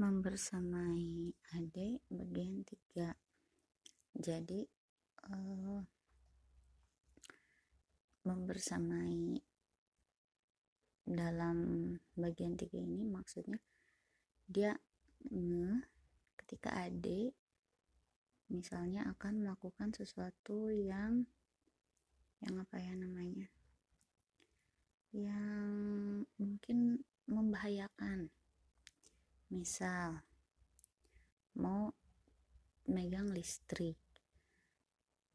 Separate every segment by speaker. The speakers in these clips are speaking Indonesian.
Speaker 1: membersamai adik bagian 3 jadi uh, membersamai dalam bagian 3 ini maksudnya dia nge ketika adik misalnya akan melakukan sesuatu yang yang apa ya namanya? Yang mungkin membahayakan misal mau megang listrik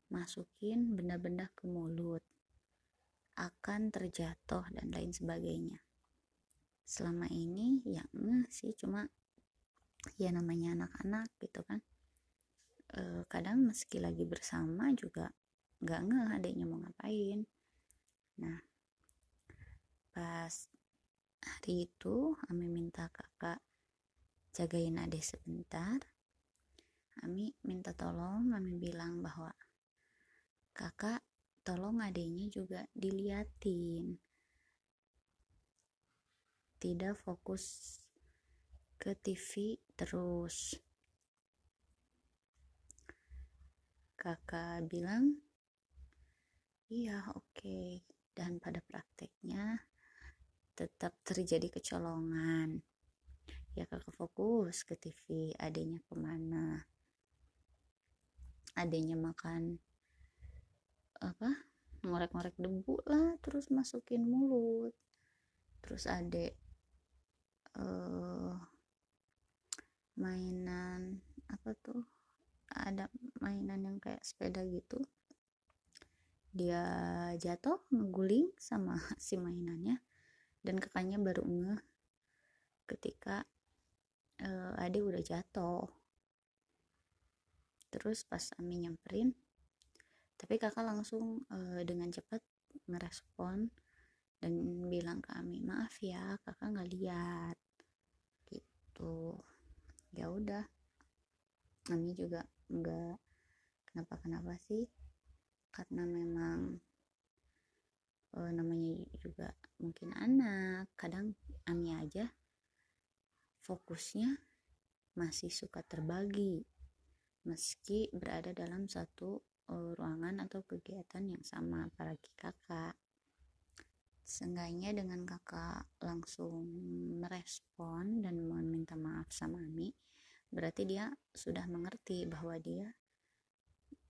Speaker 1: masukin benda-benda ke mulut akan terjatuh dan lain sebagainya. Selama ini ya sih cuma ya namanya anak-anak gitu kan. E, kadang meski lagi bersama juga nggak ngeh adiknya mau ngapain. Nah pas hari itu Ami minta kakak jagain adik sebentar. Ami minta tolong Ami bilang bahwa kakak tolong adiknya juga diliatin. Tidak fokus ke TV terus. Kakak bilang iya oke. Okay. dan pada prakteknya tetap terjadi kecolongan ya kakak fokus ke TV adanya ke mana adanya makan apa ngorek-ngorek debu lah terus masukin mulut. Terus adek uh, mainan apa tuh ada mainan yang kayak sepeda gitu. Dia jatuh ngeguling sama si mainannya. Dan kakaknya baru ngeh ketika uh, adik udah jatuh. Terus pas Ami nyamperin tapi kakak langsung uh, dengan cepat ngerespon dan bilang ke Ami maaf ya kakak nggak lihat. Gitu. Ya udah. Ami juga nggak kenapa kenapa sih karena memang uh, namanya juga mungkin anak. Kadang Ami aja fokusnya masih suka terbagi meski berada dalam satu uh, ruangan atau kegiatan yang sama apalagi kakak Seenggaknya dengan kakak langsung merespon dan meminta maaf sama Ami, berarti dia sudah mengerti bahwa dia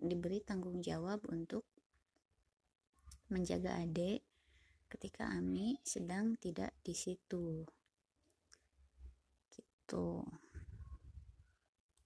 Speaker 1: diberi tanggung jawab untuk menjaga adik ketika Ami sedang tidak di situ. Gitu.